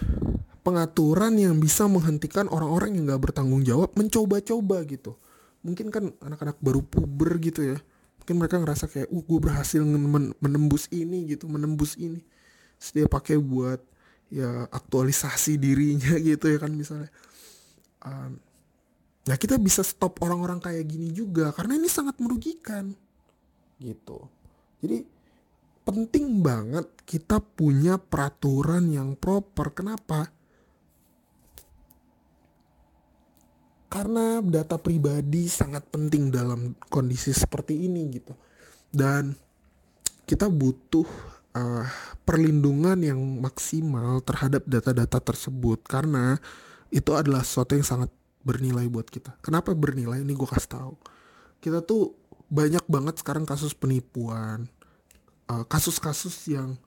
pengaturan yang bisa menghentikan orang-orang yang gak bertanggung jawab mencoba-coba gitu. Mungkin kan anak-anak baru puber gitu ya. Mungkin mereka ngerasa kayak, uh gue berhasil menembus ini gitu, menembus ini. Terus dia pakai buat ya aktualisasi dirinya (laughs) gitu ya kan misalnya. Um, nah kita bisa stop orang-orang kayak gini juga karena ini sangat merugikan. Gitu. Jadi penting banget kita punya peraturan yang proper. Kenapa? Karena data pribadi sangat penting dalam kondisi seperti ini gitu. Dan kita butuh uh, perlindungan yang maksimal terhadap data-data tersebut karena itu adalah sesuatu yang sangat bernilai buat kita. Kenapa bernilai? Ini gue kasih tahu. Kita tuh banyak banget sekarang kasus penipuan, uh, kasus-kasus yang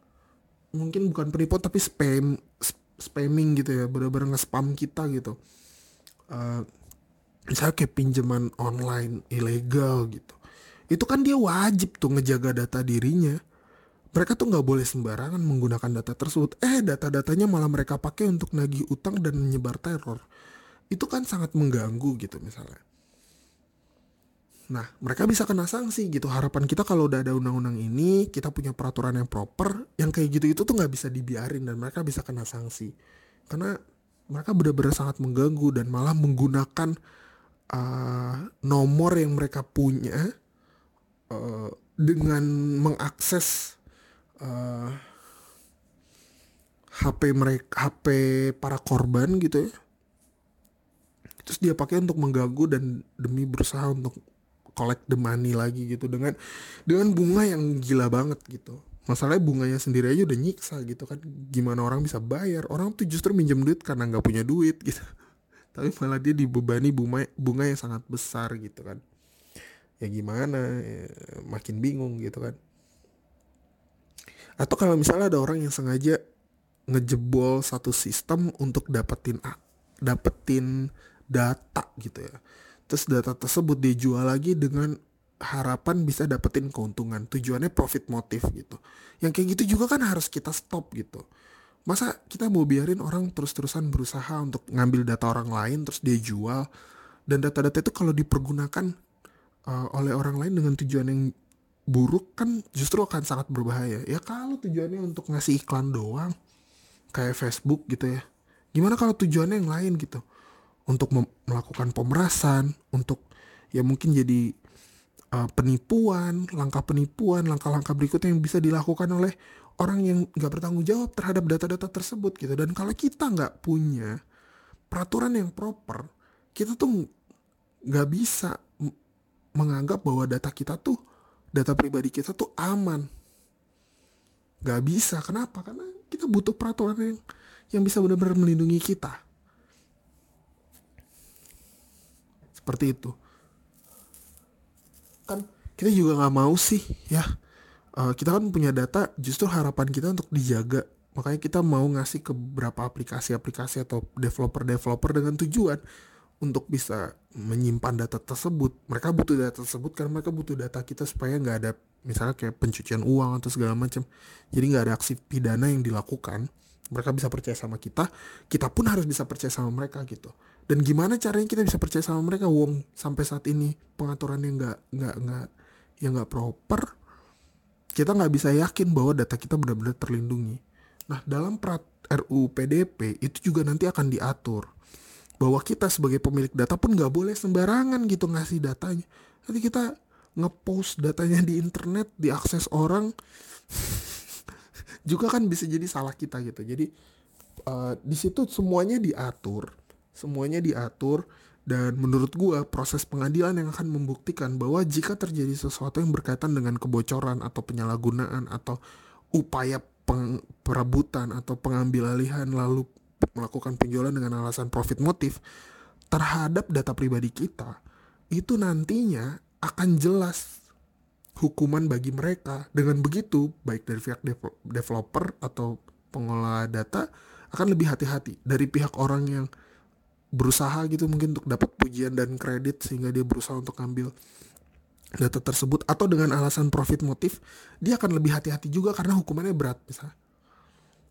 mungkin bukan penipuan tapi spam, spamming gitu ya, bener-bener nge-spam kita gitu. Uh, misalnya kayak pinjaman online ilegal gitu. Itu kan dia wajib tuh ngejaga data dirinya mereka tuh nggak boleh sembarangan menggunakan data tersebut. Eh, data-datanya malah mereka pakai untuk nagih utang dan menyebar teror. Itu kan sangat mengganggu gitu misalnya. Nah, mereka bisa kena sanksi gitu. Harapan kita kalau udah ada undang-undang ini, kita punya peraturan yang proper, yang kayak gitu itu tuh nggak bisa dibiarin dan mereka bisa kena sanksi. Karena mereka benar-benar sangat mengganggu dan malah menggunakan uh, nomor yang mereka punya uh, dengan mengakses uh, eh, HP mereka HP para korban gitu ya. Terus dia pakai untuk mengganggu dan demi berusaha untuk collect the money lagi gitu. Dengan dengan bunga yang gila banget gitu. Masalahnya bunganya sendiri aja udah nyiksa gitu kan. Gimana orang bisa bayar? Orang tuh justru minjem duit karena nggak punya duit gitu. (laughs) Tapi malah dia dibebani bunga bunga yang sangat besar gitu kan. Ya gimana? Ya, makin bingung gitu kan atau kalau misalnya ada orang yang sengaja ngejebol satu sistem untuk dapetin dapetin data gitu ya. Terus data tersebut dijual lagi dengan harapan bisa dapetin keuntungan. Tujuannya profit motif gitu. Yang kayak gitu juga kan harus kita stop gitu. Masa kita mau biarin orang terus-terusan berusaha untuk ngambil data orang lain terus dia jual dan data-data itu kalau dipergunakan uh, oleh orang lain dengan tujuan yang buruk kan justru akan sangat berbahaya. Ya kalau tujuannya untuk ngasih iklan doang kayak Facebook gitu ya. Gimana kalau tujuannya yang lain gitu? Untuk melakukan pemerasan untuk ya mungkin jadi uh, penipuan langkah penipuan langkah-langkah berikutnya yang bisa dilakukan oleh orang yang nggak bertanggung jawab terhadap data-data tersebut gitu. Dan kalau kita nggak punya peraturan yang proper kita tuh nggak bisa menganggap bahwa data kita tuh data pribadi kita tuh aman. Nggak bisa. Kenapa? Karena kita butuh peraturan yang yang bisa benar-benar melindungi kita. Seperti itu. Kan kita juga nggak mau sih ya. Uh, kita kan punya data justru harapan kita untuk dijaga. Makanya kita mau ngasih ke beberapa aplikasi-aplikasi atau developer-developer dengan tujuan untuk bisa menyimpan data tersebut mereka butuh data tersebut karena mereka butuh data kita supaya nggak ada misalnya kayak pencucian uang atau segala macam. Jadi nggak ada aksi pidana yang dilakukan. Mereka bisa percaya sama kita kita pun harus bisa percaya sama mereka gitu. Dan gimana caranya kita bisa percaya sama mereka? Wong sampai saat ini pengaturannya nggak nggak nggak ya nggak proper kita nggak bisa yakin bahwa data kita benar-benar terlindungi. Nah, dalam prat RUU PDP itu juga nanti akan diatur bahwa kita sebagai pemilik data pun nggak boleh sembarangan gitu ngasih datanya. Nanti kita ngepost datanya di internet, diakses orang, (laughs) juga kan bisa jadi salah kita gitu. Jadi uh, di situ semuanya diatur, semuanya diatur dan menurut gua proses pengadilan yang akan membuktikan bahwa jika terjadi sesuatu yang berkaitan dengan kebocoran atau penyalahgunaan atau upaya peng perebutan atau pengambil alihan lalu melakukan penjualan dengan alasan profit motif terhadap data pribadi kita itu nantinya akan jelas hukuman bagi mereka. Dengan begitu baik dari pihak developer atau pengelola data akan lebih hati-hati dari pihak orang yang berusaha gitu mungkin untuk dapat pujian dan kredit sehingga dia berusaha untuk ambil data tersebut. Atau dengan alasan profit motif dia akan lebih hati-hati juga karena hukumannya berat misalnya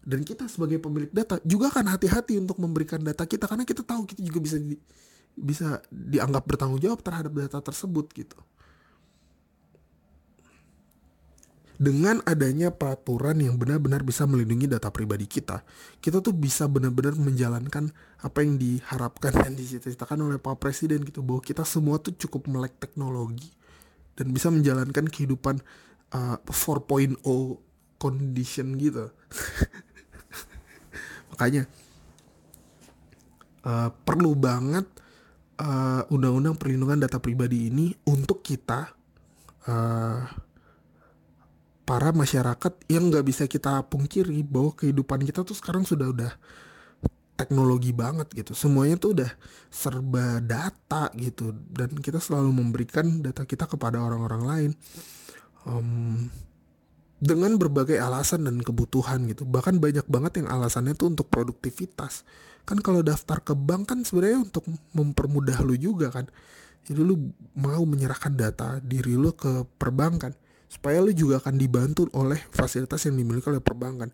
dan kita sebagai pemilik data juga akan hati-hati untuk memberikan data kita karena kita tahu kita juga bisa di, bisa dianggap bertanggung jawab terhadap data tersebut gitu dengan adanya peraturan yang benar-benar bisa melindungi data pribadi kita, kita tuh bisa benar-benar menjalankan apa yang diharapkan dan diceritakan oleh Pak Presiden gitu bahwa kita semua tuh cukup melek teknologi dan bisa menjalankan kehidupan uh, 4.0 condition gitu. (laughs) Makanya uh, perlu banget uh, undang-undang perlindungan data pribadi ini untuk kita uh, para masyarakat yang nggak bisa kita pungkiri bahwa kehidupan kita tuh sekarang sudah udah teknologi banget gitu. Semuanya tuh udah serba data gitu. Dan kita selalu memberikan data kita kepada orang-orang lain. Um, dengan berbagai alasan dan kebutuhan gitu. Bahkan banyak banget yang alasannya tuh untuk produktivitas. Kan kalau daftar ke bank kan sebenarnya untuk mempermudah lu juga kan. Jadi lu mau menyerahkan data diri lu ke perbankan supaya lu juga akan dibantu oleh fasilitas yang dimiliki oleh perbankan.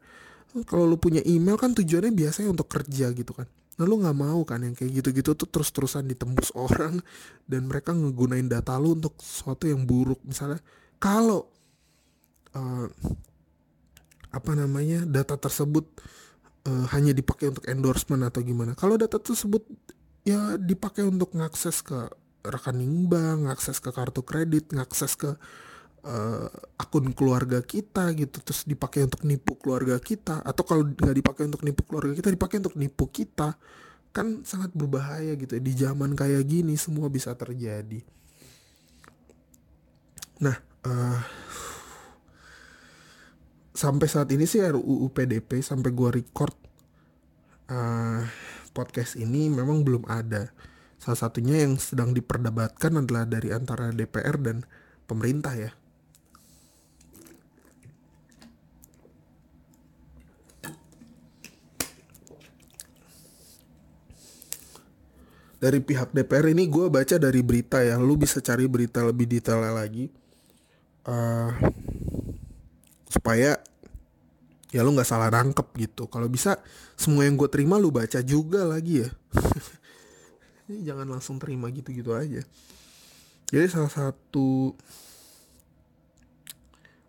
Kalau lu punya email kan tujuannya biasanya untuk kerja gitu kan. Nah lu nggak mau kan yang kayak gitu-gitu tuh terus-terusan ditembus (laughs) orang dan mereka ngegunain data lu untuk sesuatu yang buruk. Misalnya kalau uh, apa namanya data tersebut uh, hanya dipakai untuk endorsement atau gimana. Kalau data tersebut ya dipakai untuk ngakses ke rekening bank ngakses ke kartu kredit ngakses ke uh, akun keluarga kita gitu. Terus dipakai untuk nipu keluarga kita. Atau kalau nggak dipakai untuk nipu keluarga kita dipakai untuk nipu kita. Kan sangat berbahaya gitu di zaman kayak gini semua bisa terjadi. Nah uh, sampai saat ini sih RUU PDP sampai gua record uh, podcast ini memang belum ada. Salah satunya yang sedang diperdebatkan adalah dari antara DPR dan pemerintah ya. Dari pihak DPR ini gue baca dari berita ya, lu bisa cari berita lebih detailnya lagi. Uh, supaya ya lu nggak salah nangkep gitu. Kalau bisa semua yang gue terima lu baca juga lagi ya. (laughs) Jangan langsung terima gitu-gitu aja. Jadi salah satu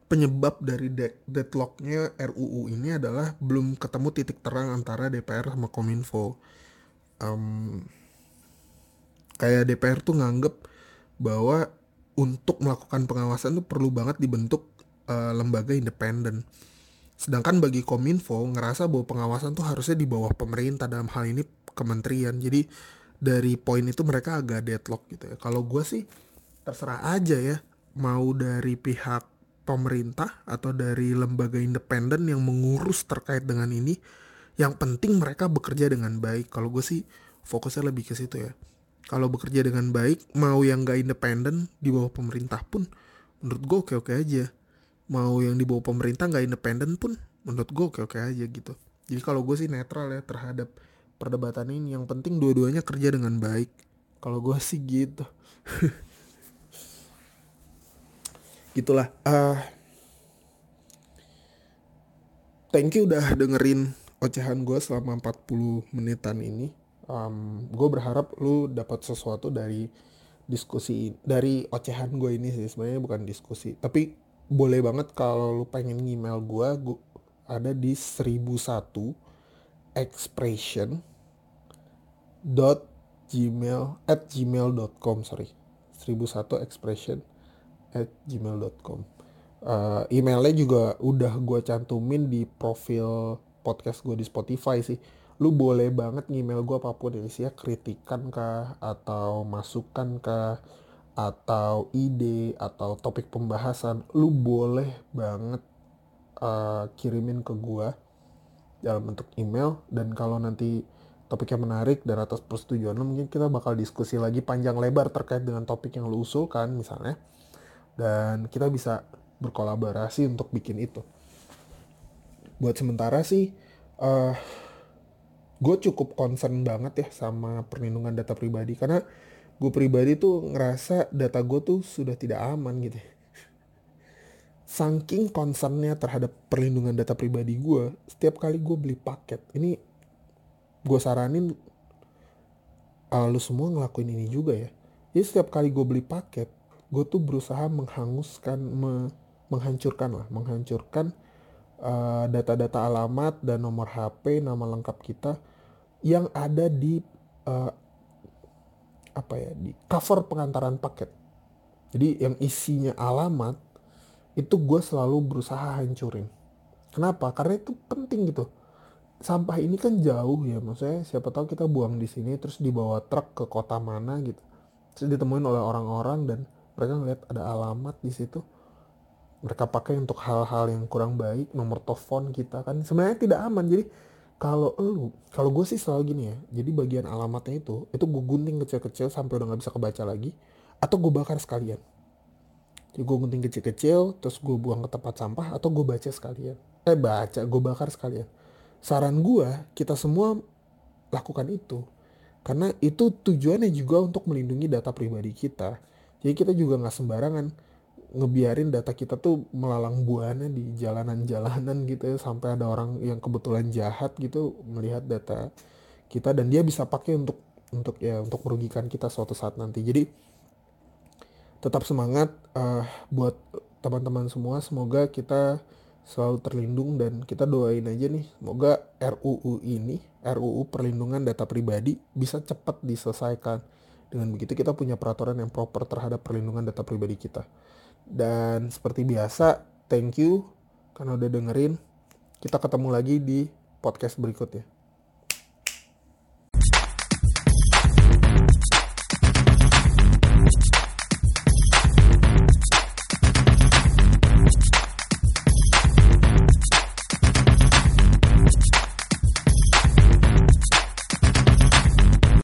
penyebab dari deadlocknya RUU ini adalah belum ketemu titik terang antara DPR sama Kominfo. Um, kayak DPR tuh nganggep bahwa untuk melakukan pengawasan tuh perlu banget dibentuk uh, lembaga independen. Sedangkan bagi Kominfo ngerasa bahwa pengawasan tuh harusnya di bawah pemerintah dalam hal ini kementerian. Jadi dari poin itu mereka agak deadlock gitu ya. Kalau gue sih terserah aja ya mau dari pihak pemerintah atau dari lembaga independen yang mengurus terkait dengan ini. Yang penting mereka bekerja dengan baik. Kalau gue sih fokusnya lebih ke situ ya. Kalau bekerja dengan baik, mau yang gak independen di bawah pemerintah pun, menurut gue oke-oke aja. Mau yang di bawah pemerintah gak independen pun, menurut gue oke-oke aja gitu. Jadi kalau gue sih netral ya terhadap perdebatan ini. Yang penting dua-duanya kerja dengan baik. Kalau gue sih gitu. (laughs) Gitulah. Uh, thank you udah dengerin ocehan gue selama 40 menitan ini. Um, gue berharap lu dapat sesuatu dari diskusi dari ocehan gue ini sih. Sebenarnya bukan diskusi tapi boleh banget kalau lu pengen email gue gue ada di 1001 expression dot gmail at gmail.com sorry. 1001 expression at gmail.com uh, emailnya juga udah gue cantumin di profil podcast gue di Spotify sih. Lu boleh banget email gue apa pun yang isinya kritikan kah atau masukan kah atau ide atau topik pembahasan lu boleh banget uh, kirimin ke gue dalam bentuk email. Dan kalau nanti topiknya menarik dan atas persetujuan lo mungkin kita bakal diskusi lagi panjang lebar terkait dengan topik yang lo usulkan misalnya. Dan kita bisa berkolaborasi untuk bikin itu. Buat sementara sih uh, eh, gue cukup concern banget ya sama perlindungan data pribadi. Karena gue pribadi tuh ngerasa data gue tuh sudah tidak aman gitu saking concernnya terhadap perlindungan data pribadi gue, setiap kali gue beli paket, ini gue saranin uh, semua ngelakuin ini juga ya. Jadi setiap kali gue beli paket, gue tuh berusaha menghanguskan, me, menghancurkan lah, menghancurkan uh, data-data uh, alamat dan nomor HP, nama lengkap kita yang ada di uh, apa ya di cover pengantaran paket. Jadi yang isinya alamat itu gue selalu berusaha hancurin. Kenapa? Karena itu penting gitu. Sampah ini kan jauh ya, maksudnya siapa tahu kita buang di sini terus dibawa truk ke kota mana gitu. Terus ditemuin oleh orang-orang dan mereka ngeliat ada alamat di situ. Mereka pakai untuk hal-hal yang kurang baik, nomor telepon kita kan sebenarnya tidak aman. Jadi kalau lu, kalau gue sih selalu gini ya. Jadi bagian alamatnya itu, itu gue gunting kecil-kecil sampai udah nggak bisa kebaca lagi, atau gue bakar sekalian. Jadi gue gunting kecil-kecil terus gue buang ke tempat sampah atau gue baca sekalian. Eh baca gue bakar sekalian. Saran gue kita semua lakukan itu karena itu tujuannya juga untuk melindungi data pribadi kita. Jadi kita juga nggak sembarangan ngebiarin data kita tuh melalang buana di jalanan-jalanan gitu ya. Sampai ada orang yang kebetulan jahat gitu melihat data kita dan dia bisa pakai untuk untuk ya untuk merugikan kita suatu saat nanti. Jadi tetap semangat uh, buat teman-teman semua. Semoga kita selalu terlindung dan kita doain aja nih. Semoga RUU ini RUU perlindungan data pribadi bisa cepat diselesaikan. Dengan begitu kita punya peraturan yang proper terhadap perlindungan data pribadi kita dan seperti biasa thank you karena udah dengerin. Kita ketemu lagi di podcast berikutnya